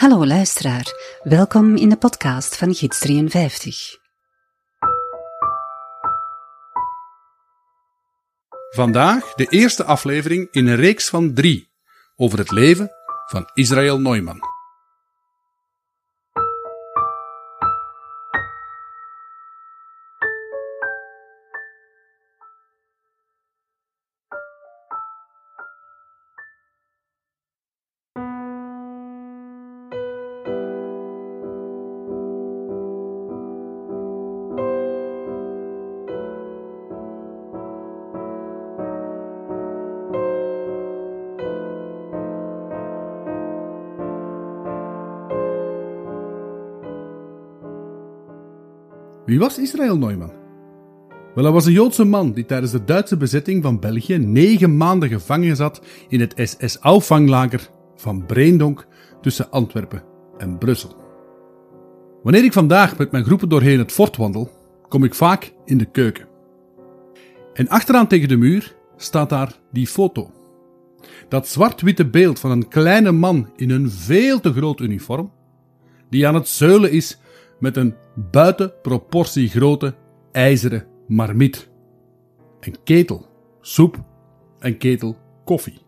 Hallo luisteraar, welkom in de podcast van Gids 53. Vandaag de eerste aflevering in een reeks van drie over het leven van Israël Neumann. Wie was Israël Neumann? Wel, hij was een Joodse man die tijdens de Duitse bezetting van België negen maanden gevangen zat in het SS-auffanglager van Breendonk tussen Antwerpen en Brussel. Wanneer ik vandaag met mijn groepen doorheen het fort wandel, kom ik vaak in de keuken. En achteraan tegen de muur staat daar die foto. Dat zwart-witte beeld van een kleine man in een veel te groot uniform, die aan het zeulen is met een buiten proportie grote ijzeren marmiet. Een ketel soep en ketel koffie.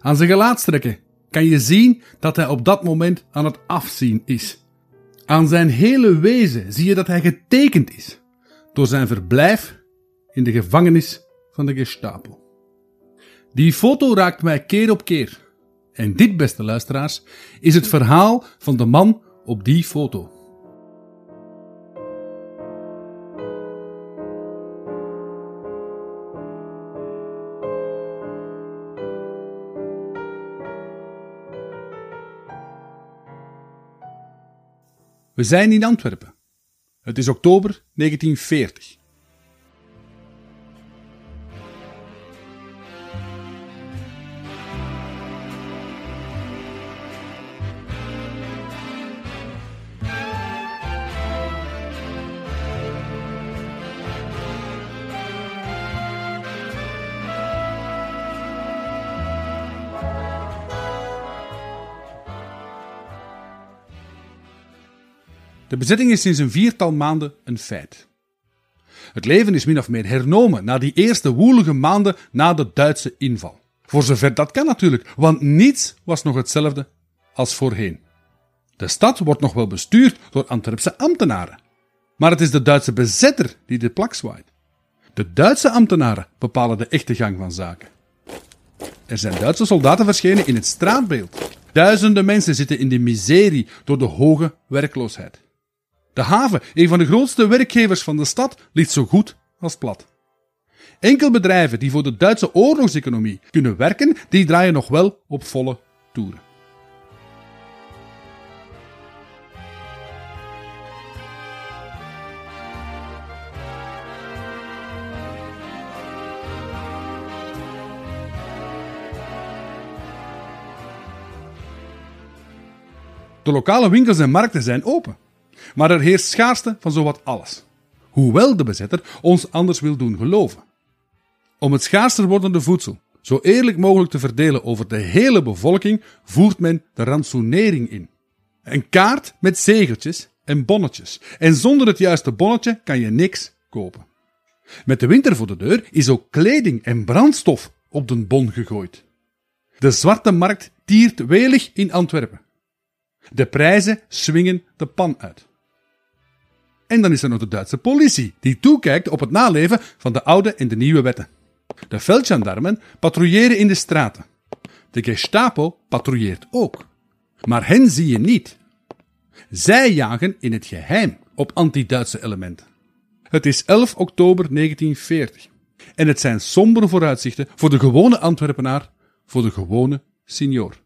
Aan zijn gelaatstrekken kan je zien dat hij op dat moment aan het afzien is. Aan zijn hele wezen zie je dat hij getekend is door zijn verblijf in de gevangenis van de Gestapo. Die foto raakt mij keer op keer. En dit, beste luisteraars, is het verhaal van de man op die foto. We zijn in Antwerpen. Het is oktober 1940. De bezetting is sinds een viertal maanden een feit. Het leven is min of meer hernomen na die eerste woelige maanden na de Duitse inval. Voor zover dat kan natuurlijk, want niets was nog hetzelfde als voorheen. De stad wordt nog wel bestuurd door Antwerpse ambtenaren. Maar het is de Duitse bezetter die de plak zwaait. De Duitse ambtenaren bepalen de echte gang van zaken. Er zijn Duitse soldaten verschenen in het straatbeeld. Duizenden mensen zitten in de miserie door de hoge werkloosheid. De haven, een van de grootste werkgevers van de stad, ligt zo goed als plat. Enkel bedrijven die voor de Duitse oorlogseconomie kunnen werken, die draaien nog wel op volle toeren. De lokale winkels en markten zijn open. Maar er heerst schaarste van zowat alles. Hoewel de bezetter ons anders wil doen geloven. Om het schaarster wordende voedsel zo eerlijk mogelijk te verdelen over de hele bevolking, voert men de rantsoenering in. Een kaart met zegeltjes en bonnetjes. En zonder het juiste bonnetje kan je niks kopen. Met de winter voor de deur is ook kleding en brandstof op de bon gegooid. De zwarte markt tiert welig in Antwerpen. De prijzen swingen de pan uit. En dan is er nog de Duitse politie, die toekijkt op het naleven van de oude en de nieuwe wetten. De veldgendarmen patrouilleren in de straten. De Gestapo patrouilleert ook. Maar hen zie je niet. Zij jagen in het geheim op anti-Duitse elementen. Het is 11 oktober 1940. En het zijn sombere vooruitzichten voor de gewone Antwerpenaar, voor de gewone senior.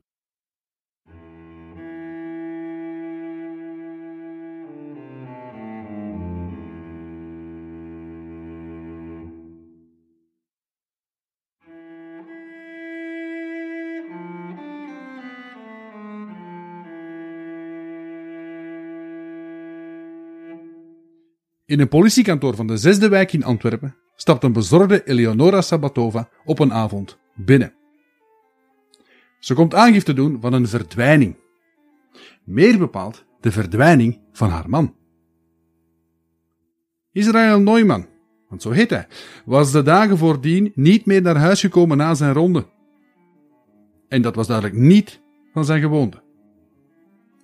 In een politiekantoor van de zesde wijk in Antwerpen stapt een bezorgde Eleonora Sabatova op een avond binnen. Ze komt aangifte doen van een verdwijning. Meer bepaald de verdwijning van haar man. Israël Neumann, want zo heet hij, was de dagen voordien niet meer naar huis gekomen na zijn ronde. En dat was duidelijk niet van zijn gewoonte.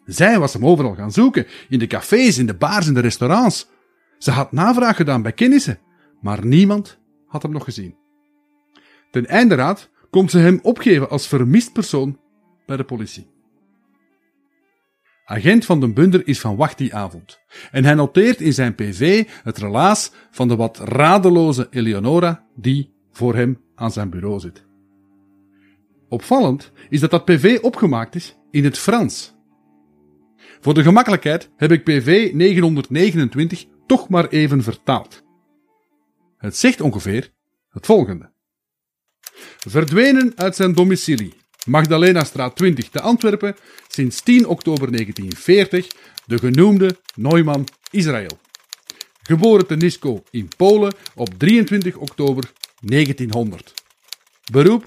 Zij was hem overal gaan zoeken, in de cafés, in de bars, in de restaurants. Ze had navraag gedaan bij kennissen, maar niemand had hem nog gezien. Ten einde raad komt ze hem opgeven als vermist persoon bij de politie. Agent van den Bunder is van wacht die avond en hij noteert in zijn PV het relaas van de wat radeloze Eleonora die voor hem aan zijn bureau zit. Opvallend is dat dat PV opgemaakt is in het Frans. Voor de gemakkelijkheid heb ik PV 929 toch maar even vertaald. Het zegt ongeveer het volgende. Verdwenen uit zijn domicilie, Magdalena straat 20 te Antwerpen, sinds 10 oktober 1940, de genoemde Neumann Israël. Geboren te Nisko in Polen op 23 oktober 1900. Beroep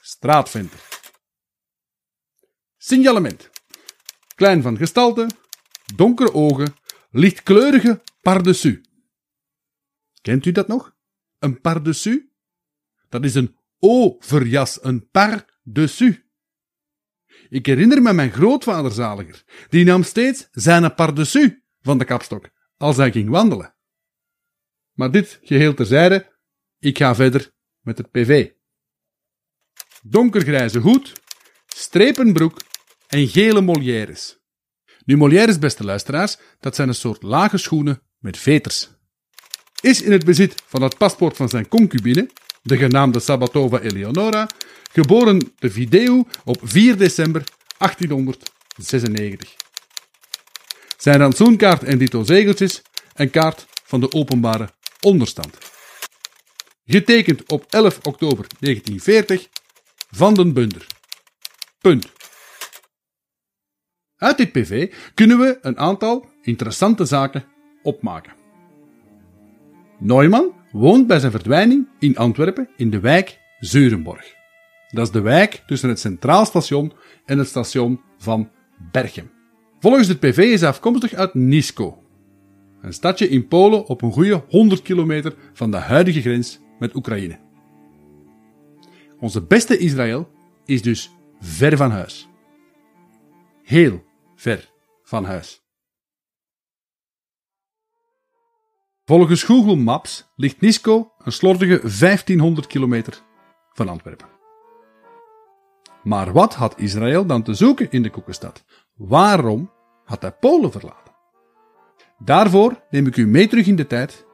straatventer. Signalement. Klein van gestalte, donkere ogen, lichtkleurige pardessus. Kent u dat nog? Een pardessus? Dat is een overjas, een par-dessus. Ik herinner me mijn grootvader zaliger. Die nam steeds zijn pardessus van de kapstok als hij ging wandelen. Maar dit geheel terzijde, ik ga verder met het PV. Donkergrijze hoed, strepenbroek en gele Molières. Nu, Molières, beste luisteraars, dat zijn een soort lage schoenen met veters. Is in het bezit van het paspoort van zijn concubine, de genaamde Sabatova Eleonora, geboren de Video op 4 december 1896. Zijn rantsoenkaart en dito zegeltjes een kaart van de openbare onderstand. Getekend op 11 oktober 1940 van den Bunder. Punt. Uit dit PV kunnen we een aantal interessante zaken opmaken. Neumann woont bij zijn verdwijning in Antwerpen in de wijk Zeurenborg. Dat is de wijk tussen het Centraal Station en het station van Berchem. Volgens het PV is hij afkomstig uit Nisko, een stadje in Polen op een goede 100 kilometer van de huidige grens met Oekraïne. Onze beste Israël is dus ver van huis. Heel ver van huis. Volgens Google Maps ligt Nisko een slordige 1500 kilometer van Antwerpen. Maar wat had Israël dan te zoeken in de Koekenstad? Waarom had hij Polen verlaten? Daarvoor neem ik u mee terug in de tijd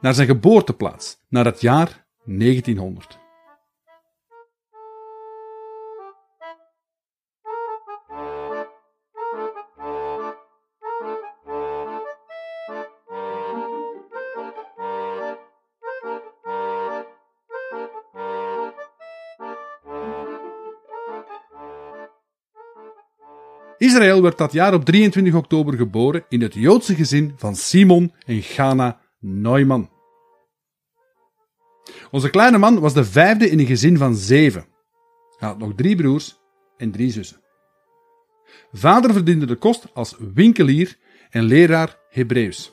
naar zijn geboorteplaats, naar het jaar 1900. Israël werd dat jaar op 23 oktober geboren in het Joodse gezin van Simon en Ghana Neumann. Onze kleine man was de vijfde in een gezin van zeven. Hij had nog drie broers en drie zussen. Vader verdiende de kost als winkelier en leraar Hebreeuws.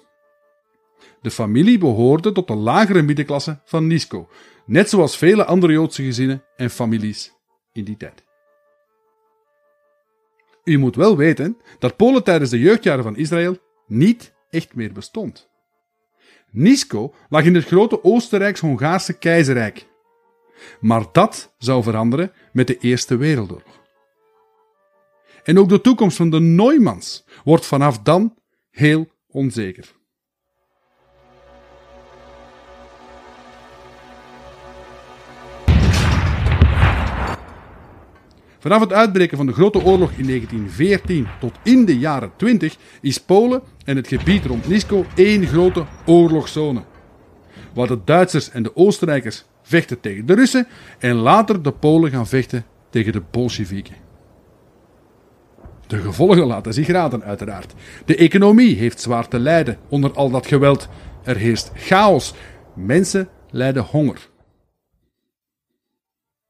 De familie behoorde tot de lagere middenklasse van Nisko, net zoals vele andere Joodse gezinnen en families in die tijd. U moet wel weten dat Polen tijdens de jeugdjaren van Israël niet echt meer bestond. Nisko lag in het grote Oostenrijks-Hongaarse keizerrijk. Maar dat zou veranderen met de Eerste Wereldoorlog. En ook de toekomst van de Neumanns wordt vanaf dan heel onzeker. Vanaf het uitbreken van de Grote Oorlog in 1914 tot in de jaren 20 is Polen en het gebied rond Nisko één grote oorlogszone. Waar de Duitsers en de Oostenrijkers vechten tegen de Russen en later de Polen gaan vechten tegen de Bolsjewieken. De gevolgen laten zich raden, uiteraard. De economie heeft zwaar te lijden onder al dat geweld. Er heerst chaos. Mensen lijden honger.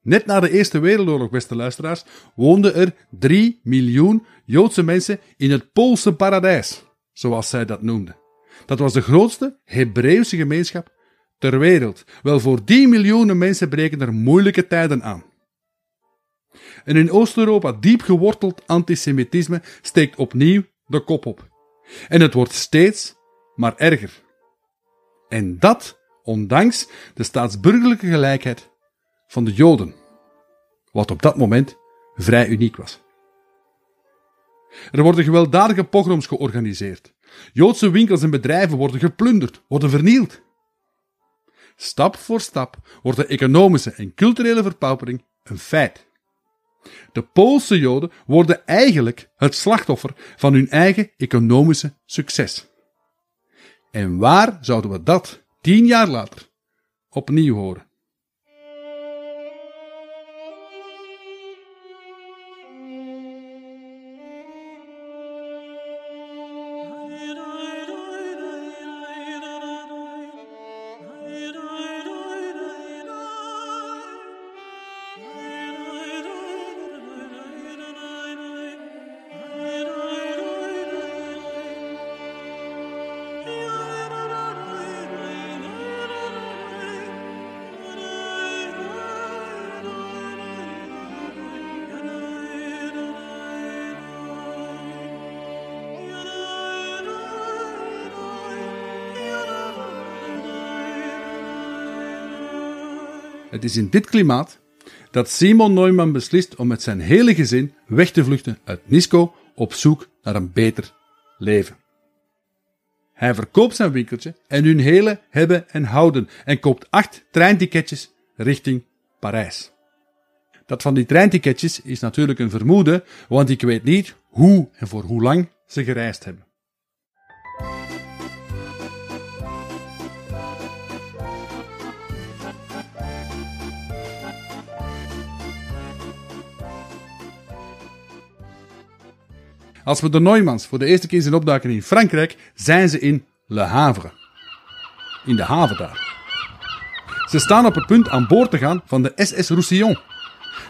Net na de Eerste Wereldoorlog, beste luisteraars, woonden er 3 miljoen Joodse mensen in het Poolse paradijs, zoals zij dat noemden. Dat was de grootste Hebreeuwse gemeenschap ter wereld. Wel, voor die miljoenen mensen breken er moeilijke tijden aan. En in Oost-Europa diep geworteld antisemitisme steekt opnieuw de kop op. En het wordt steeds maar erger. En dat ondanks de staatsburgerlijke gelijkheid van de Joden, wat op dat moment vrij uniek was. Er worden gewelddadige pogroms georganiseerd. Joodse winkels en bedrijven worden geplunderd, worden vernield. Stap voor stap wordt de economische en culturele verpaupering een feit. De Poolse Joden worden eigenlijk het slachtoffer van hun eigen economische succes. En waar zouden we dat tien jaar later opnieuw horen? Het is in dit klimaat dat Simon Neumann beslist om met zijn hele gezin weg te vluchten uit Nisco op zoek naar een beter leven. Hij verkoopt zijn winkeltje en hun hele hebben en houden en koopt acht treinticketjes richting Parijs. Dat van die treinticketjes is natuurlijk een vermoeden, want ik weet niet hoe en voor hoe lang ze gereisd hebben. Als we de Neumanns voor de eerste keer zien opduiken in Frankrijk, zijn ze in Le Havre. In de haven daar. Ze staan op het punt aan boord te gaan van de SS Roussillon.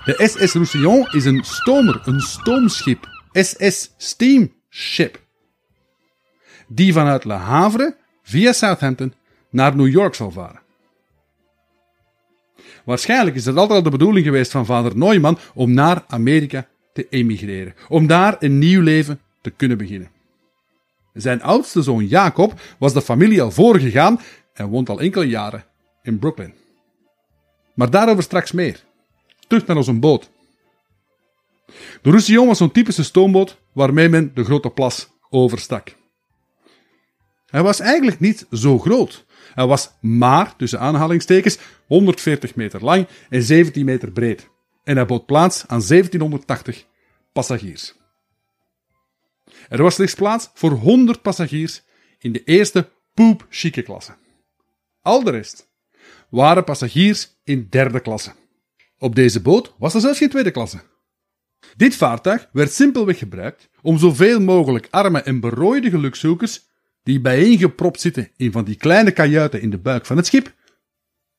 De SS Roussillon is een stomer, een stoomschip. SS Steamship. Die vanuit Le Havre via Southampton naar New York zal varen. Waarschijnlijk is het altijd al de bedoeling geweest van vader Neumann om naar Amerika te emigreren, om daar een nieuw leven te kunnen beginnen. Zijn oudste zoon Jacob was de familie al voorgegaan en woont al enkele jaren in Brooklyn. Maar daarover straks meer. Terug naar onze boot. De Roussillon was zo'n typische stoomboot waarmee men de grote plas overstak. Hij was eigenlijk niet zo groot. Hij was maar, tussen aanhalingstekens, 140 meter lang en 17 meter breed en hij bood plaats aan 1780 passagiers. Er was slechts plaats voor 100 passagiers in de eerste poep chique klasse. Al de rest waren passagiers in derde klasse. Op deze boot was er zelfs geen tweede klasse. Dit vaartuig werd simpelweg gebruikt om zoveel mogelijk arme en berooide gelukzoekers die bijeengepropt zitten in van die kleine kajuiten in de buik van het schip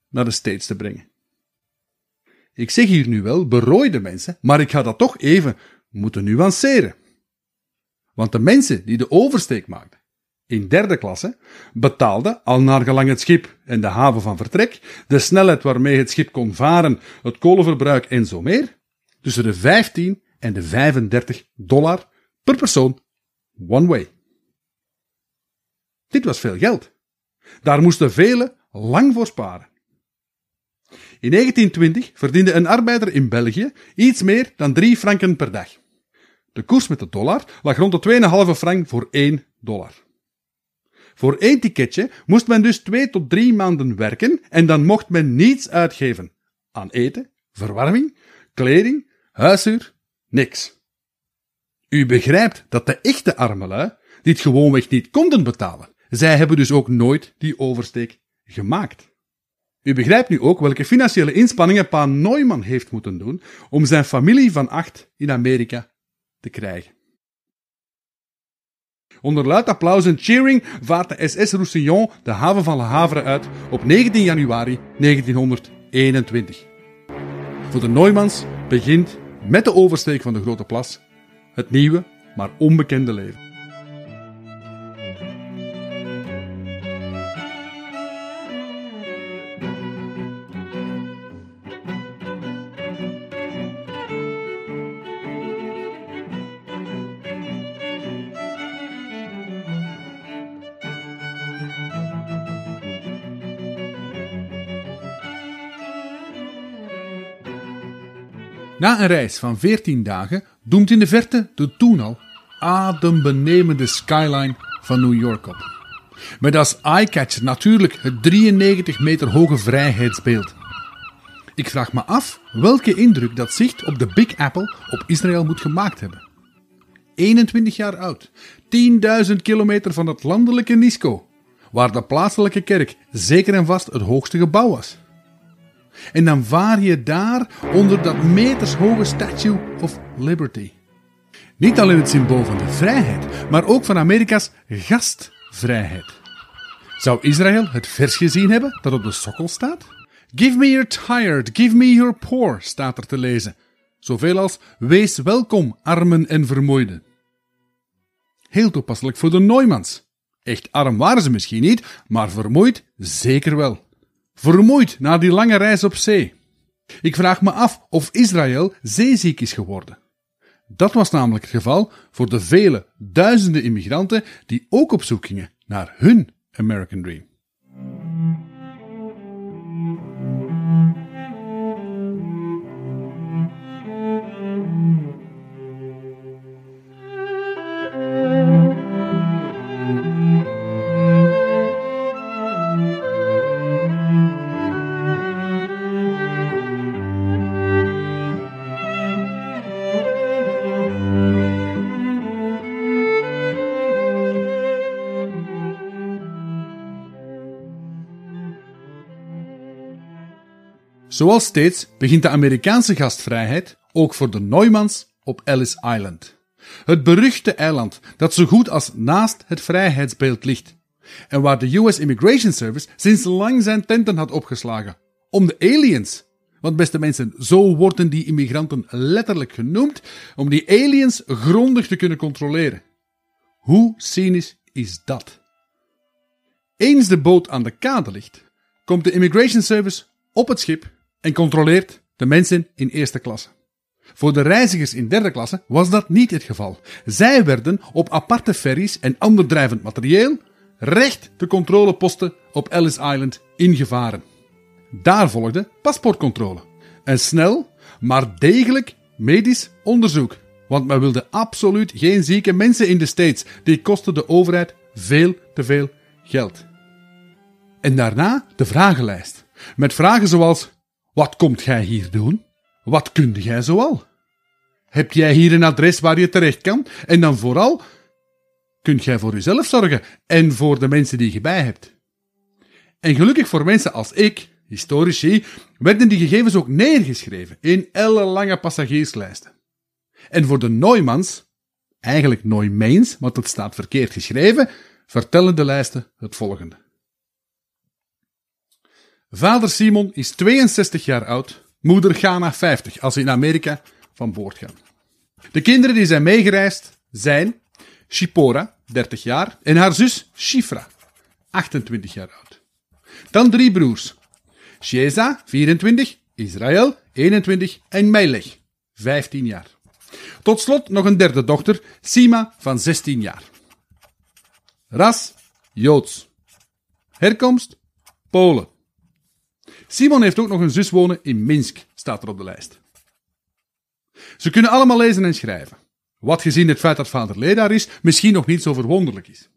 naar de States te brengen. Ik zeg hier nu wel berooide mensen, maar ik ga dat toch even moeten nuanceren. Want de mensen die de oversteek maakten in derde klasse betaalden, al naar gelang het schip en de haven van vertrek, de snelheid waarmee het schip kon varen, het kolenverbruik en zo meer, tussen de 15 en de 35 dollar per persoon one way. Dit was veel geld. Daar moesten velen lang voor sparen. In 1920 verdiende een arbeider in België iets meer dan 3 franken per dag. De koers met de dollar lag rond de 2,5 frank voor 1 dollar. Voor één ticketje moest men dus 2 tot 3 maanden werken en dan mocht men niets uitgeven. Aan eten, verwarming, kleding, huishuur, niks. U begrijpt dat de echte armelui dit gewoonweg niet konden betalen. Zij hebben dus ook nooit die oversteek gemaakt. U begrijpt nu ook welke financiële inspanningen pa Neumann heeft moeten doen om zijn familie van acht in Amerika te krijgen. Onder luid applaus en cheering vaart de SS Roussillon de haven van Le Havre uit op 19 januari 1921. Voor de Neumanns begint met de oversteek van de Grote Plas het nieuwe, maar onbekende leven. Na een reis van 14 dagen doemt in de verte de toen al adembenemende skyline van New York op. Met als eyecatcher natuurlijk het 93 meter hoge vrijheidsbeeld. Ik vraag me af welke indruk dat zicht op de Big Apple op Israël moet gemaakt hebben. 21 jaar oud, 10.000 kilometer van het landelijke Nisco, waar de plaatselijke kerk zeker en vast het hoogste gebouw was. En dan vaar je daar onder dat metershoge Statue of Liberty. Niet alleen het symbool van de vrijheid, maar ook van Amerika's gastvrijheid. Zou Israël het vers gezien hebben dat op de sokkel staat? Give me your tired, give me your poor, staat er te lezen. Zoveel als wees welkom, armen en vermoeiden. Heel toepasselijk voor de Neumanns. Echt arm waren ze misschien niet, maar vermoeid zeker wel. Vermoeid na die lange reis op zee. Ik vraag me af of Israël zeeziek is geworden. Dat was namelijk het geval voor de vele duizenden immigranten die ook op zoek gingen naar hun American Dream. Zoals steeds begint de Amerikaanse gastvrijheid ook voor de Neumanns op Ellis Island. Het beruchte eiland dat zo goed als naast het vrijheidsbeeld ligt. En waar de US Immigration Service sinds lang zijn tenten had opgeslagen. Om de aliens. Want beste mensen, zo worden die immigranten letterlijk genoemd. Om die aliens grondig te kunnen controleren. Hoe cynisch is dat? Eens de boot aan de kade ligt, komt de Immigration Service op het schip en controleert de mensen in eerste klasse. Voor de reizigers in derde klasse was dat niet het geval. Zij werden op aparte ferries en ander drijvend materieel recht de controleposten op Ellis Island ingevaren. Daar volgde paspoortcontrole. Een snel, maar degelijk medisch onderzoek. Want men wilde absoluut geen zieke mensen in de States. Die kosten de overheid veel te veel geld. En daarna de vragenlijst. Met vragen zoals: wat komt gij hier doen? Wat kunt jij zoal? Heb jij hier een adres waar je terecht kan? En dan vooral, kunt jij voor jezelf zorgen en voor de mensen die je bij hebt? En gelukkig voor mensen als ik, historici, werden die gegevens ook neergeschreven in ellenlange passagierslijsten. En voor de Neumanns, eigenlijk Neumeens, want het staat verkeerd geschreven, vertellen de lijsten het volgende. Vader Simon is 62 jaar oud, moeder Ghana 50 als ze in Amerika van boord gaan. De kinderen die zijn meegereisd zijn Shipora, 30 jaar, en haar zus Shifra, 28 jaar oud. Dan drie broers. Sheza, 24, Israël, 21 en Melech, 15 jaar. Tot slot nog een derde dochter, Sima, van 16 jaar. Ras, Joods. Herkomst, Polen. Simon heeft ook nog een zus wonen in Minsk, staat er op de lijst. Ze kunnen allemaal lezen en schrijven. Wat gezien het feit dat vader Ledaar is, misschien nog niet zo verwonderlijk is.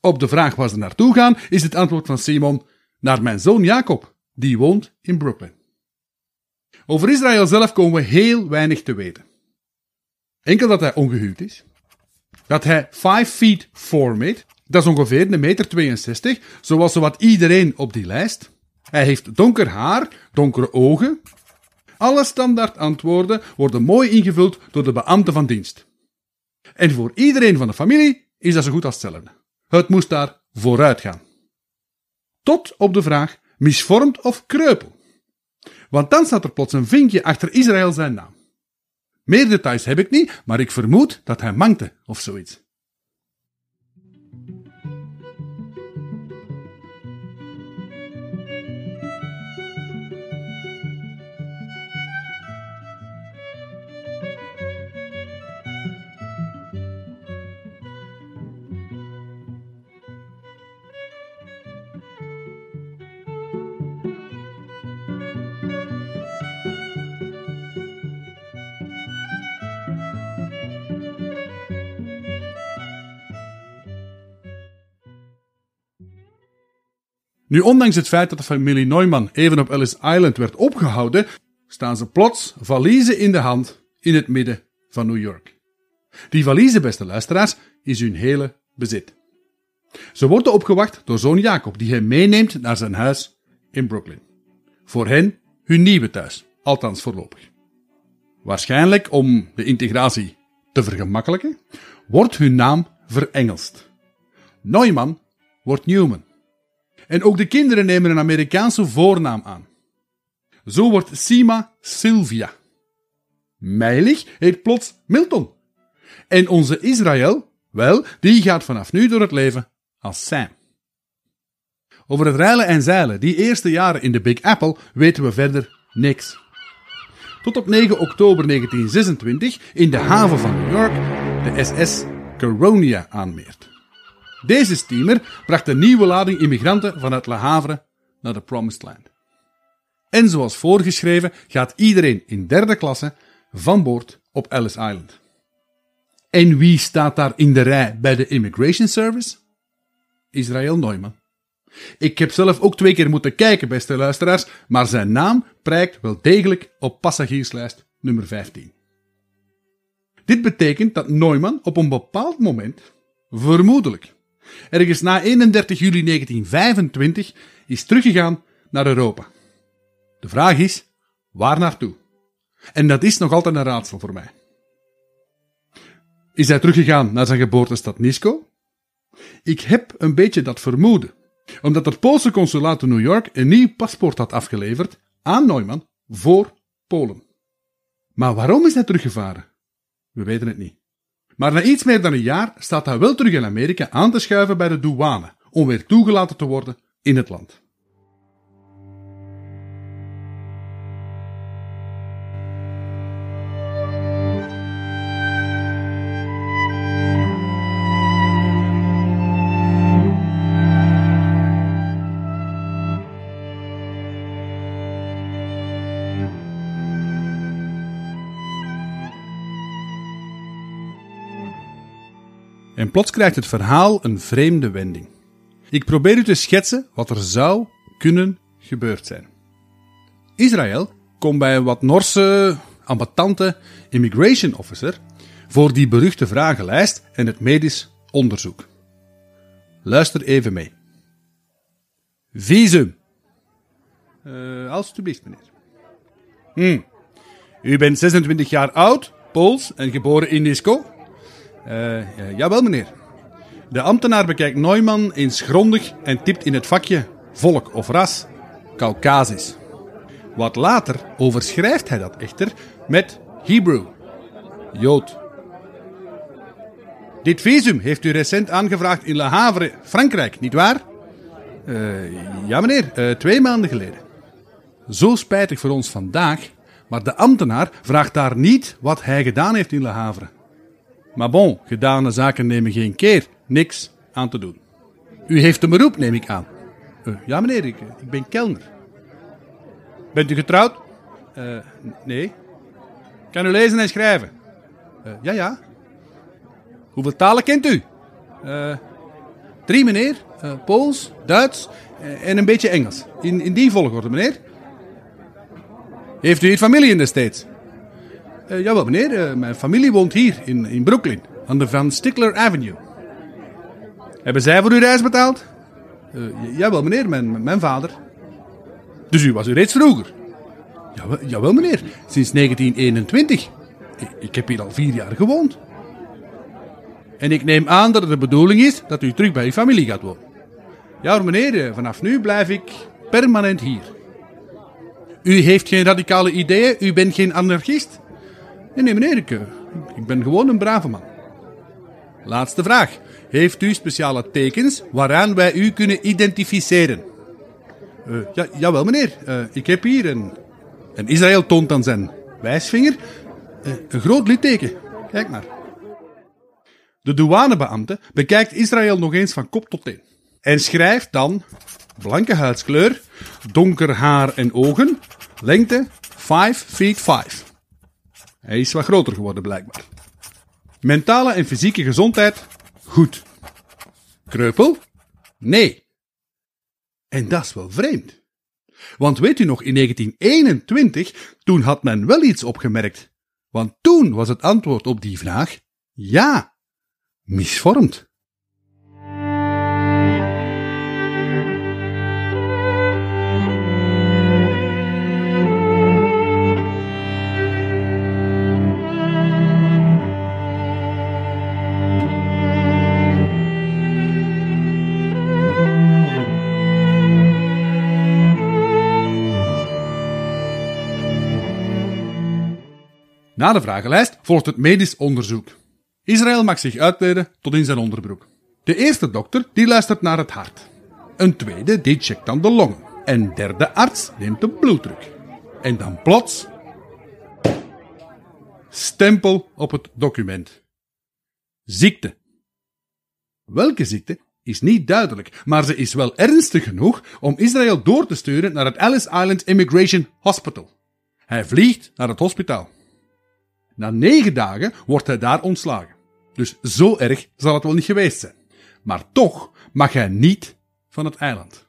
Op de vraag waar ze naartoe gaan, is het antwoord van Simon naar mijn zoon Jacob, die woont in Brooklyn. Over Israël zelf komen we heel weinig te weten. Enkel dat hij ongehuwd is, dat hij 5 feet 4 meet, dat is ongeveer een meter 62, zoals zowat iedereen op die lijst. Hij heeft donker haar, donkere ogen. Alle standaard antwoorden worden mooi ingevuld door de beambte van dienst. En voor iedereen van de familie is dat zo goed als hetzelfde. Het moest daar vooruit gaan. Tot op de vraag misvormd of kreupel. Want dan staat er plots een vinkje achter Israël zijn naam. Meer details heb ik niet, maar ik vermoed dat hij mankte of zoiets. Nu, ondanks het feit dat de familie Neumann even op Ellis Island werd opgehouden, staan ze plots valiezen in de hand in het midden van New York. Die valiezen, beste luisteraars, is hun hele bezit. Ze worden opgewacht door zoon Jacob, die hem meeneemt naar zijn huis in Brooklyn. Voor hen hun nieuwe thuis, althans voorlopig. Waarschijnlijk om de integratie te vergemakkelijken, wordt hun naam verengelst. Neumann wordt Newman. En ook de kinderen nemen een Amerikaanse voornaam aan. Zo wordt Sima Sylvia. Meilig heet plots Milton. En onze Israël, wel, die gaat vanaf nu door het leven als Sam. Over het reilen en zeilen die eerste jaren in de Big Apple weten we verder niks. Tot op 9 oktober 1926 in de haven van New York de SS Caronia aanmeert. Deze steamer bracht een nieuwe lading immigranten vanuit Le Havre naar de Promised Land. En zoals voorgeschreven gaat iedereen in derde klasse van boord op Ellis Island. En wie staat daar in de rij bij de Immigration Service? Israël Neumann. Ik heb zelf ook twee keer moeten kijken, beste luisteraars, maar zijn naam prijkt wel degelijk op passagierslijst nummer 15. Dit betekent dat Neumann op een bepaald moment, vermoedelijk ergens na 31 juli 1925, is teruggegaan naar Europa. De vraag is, waar naartoe? En dat is nog altijd een raadsel voor mij. Is hij teruggegaan naar zijn geboortestad Nisco? Ik heb een beetje dat vermoeden, omdat het Poolse consulaat in New York een nieuw paspoort had afgeleverd aan Neumann voor Polen. Maar waarom is hij teruggevaren? We weten het niet. Maar na iets meer dan een jaar staat hij wel terug in Amerika aan te schuiven bij de douane om weer toegelaten te worden in het land. Plots krijgt het verhaal een vreemde wending. Ik probeer u te schetsen wat er zou kunnen gebeurd zijn. Israël komt bij een wat Norse, ambetante immigration officer voor die beruchte vragenlijst en het medisch onderzoek. Luister even mee. Visum. Uh, alsjeblieft, meneer. Hm. U bent 26 jaar oud, Pools en geboren in Nisco. Uh, jawel, meneer. De ambtenaar bekijkt Neumann eens grondig en typt in het vakje volk of ras Caucasisch. Wat later overschrijft hij dat echter met Hebrew, Jood. Dit visum heeft u recent aangevraagd in Le Havre, Frankrijk, nietwaar? Uh, ja, meneer, twee maanden geleden. Zo spijtig voor ons vandaag, maar de ambtenaar vraagt daar niet wat hij gedaan heeft in Le Havre. Maar bon, gedane zaken nemen geen keer. Niks aan te doen. U heeft een beroep, neem ik aan. Uh, ja, meneer, ik, ik, ben kelner. Bent u getrouwd? Uh, nee. Kan u lezen en schrijven? Uh, ja, ja. Hoeveel talen kent u? drie, meneer. Pools, Duits en een beetje Engels. In, in die volgorde, meneer. Heeft u hier familie in de States? Uh, jawel, meneer. Uh, mijn familie woont hier in, in Brooklyn, aan de Van Stickler Avenue. Hebben zij voor uw reis betaald? Uh, jawel, meneer. Mijn, mijn vader. Dus u was u reeds vroeger? Jawel, jawel meneer. Sinds 1921. Ik, ik heb hier al vier jaar gewoond. En ik neem aan dat het de bedoeling is dat u terug bij uw familie gaat wonen. Ja, meneer. Vanaf nu blijf ik permanent hier. U heeft geen radicale ideeën, u bent geen anarchist? Nee, nee meneer, ik, eh, ben gewoon een brave man. Laatste vraag. Heeft u speciale tekens waaraan wij u kunnen identificeren? Uh, ja, jawel meneer, uh, ik heb hier een... En Israël toont dan zijn wijsvinger uh, een groot litteken. Kijk maar. De douanebeambte bekijkt Israël nog eens van kop tot teen. En schrijft dan blanke huidskleur, donker haar en ogen, lengte 5 feet 5. Hij is wat groter geworden blijkbaar. Mentale en fysieke gezondheid, goed. Kreupel? Nee. En dat is wel vreemd. Want weet u nog, in 1921, toen had men wel iets opgemerkt. Want toen was het antwoord op die vraag ja, misvormd. Na de vragenlijst volgt het medisch onderzoek. Israël mag zich uitkleden tot in zijn onderbroek. De eerste dokter die luistert naar het hart. Een tweede die checkt dan de longen. Een derde arts neemt de bloeddruk. En dan plots... Stempel op het document. Ziekte. Welke ziekte is niet duidelijk, maar ze is wel ernstig genoeg om Israël door te sturen naar het Ellis Island Immigration Hospital. Hij vliegt naar het hospitaal. Na negen dagen wordt hij daar ontslagen. Dus zo erg zal het wel niet geweest zijn. Maar toch mag hij niet van het eiland.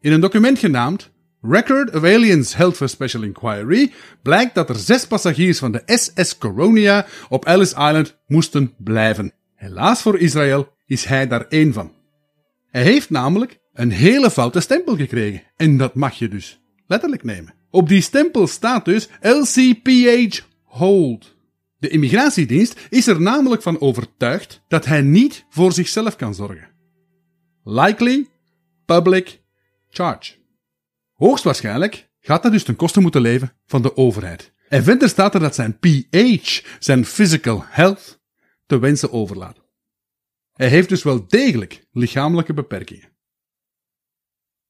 In een document genaamd Record of Aliens Held for Special Inquiry blijkt dat er zes passagiers van de SS Coronia op Ellis Island moesten blijven. Helaas voor Israël is hij daar één van. Hij heeft namelijk een hele foute stempel gekregen. En dat mag je dus letterlijk nemen. Op die stempel staat dus LCPH hold. De immigratiedienst is er namelijk van overtuigd dat hij niet voor zichzelf kan zorgen. Likely public charge. Hoogstwaarschijnlijk gaat dat dus ten koste moeten leven van de overheid. En verder staat er dat zijn pH, zijn physical health, te wensen overlaat. Hij heeft dus wel degelijk lichamelijke beperkingen.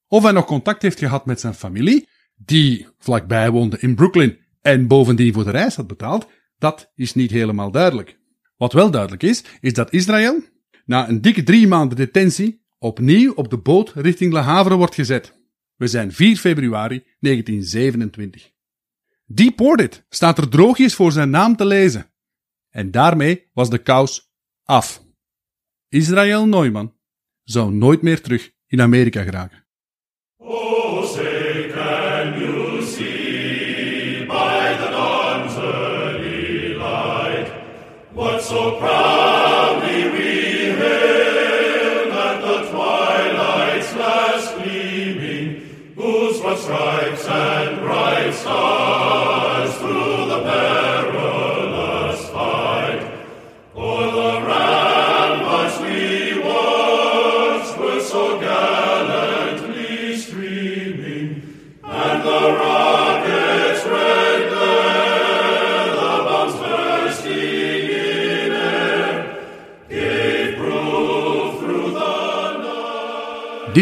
Of hij nog contact heeft gehad met zijn familie, die vlakbij woonde in Brooklyn en bovendien voor de reis had betaald, dat is niet helemaal duidelijk. Wat wel duidelijk is, is dat Israël, na een dikke drie maanden detentie, opnieuw op de boot richting Le Havre wordt gezet. We zijn 4 februari 1927. Deported staat er droogjes voor zijn naam te lezen. En daarmee was de kous af. Israël Neumann zou nooit meer terug in Amerika geraken. So proudly we hailed at the twilight's last gleaming, whose broad stripes and bright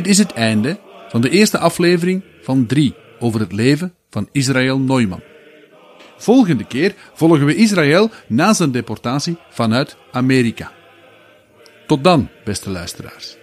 Dit is het einde van de eerste aflevering van drie over het leven van Israël Neumann. Volgende keer volgen we Israël na zijn deportatie vanuit Amerika. Tot dan, beste luisteraars.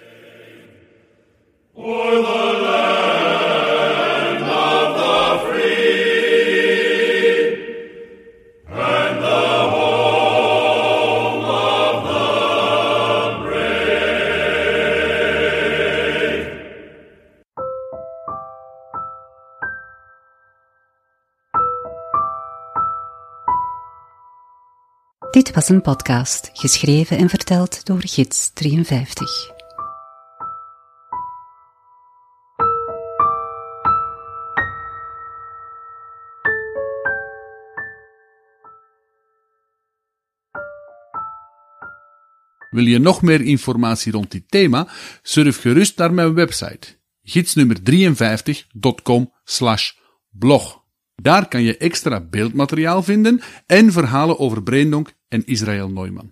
Was een podcast, geschreven en verteld door Gids 53. Wil je nog meer informatie rond dit thema? Surf gerust naar mijn website gidsnummer53.com blog. Daar kan je extra beeldmateriaal vinden en verhalen over Breendonk en Israël Neumann.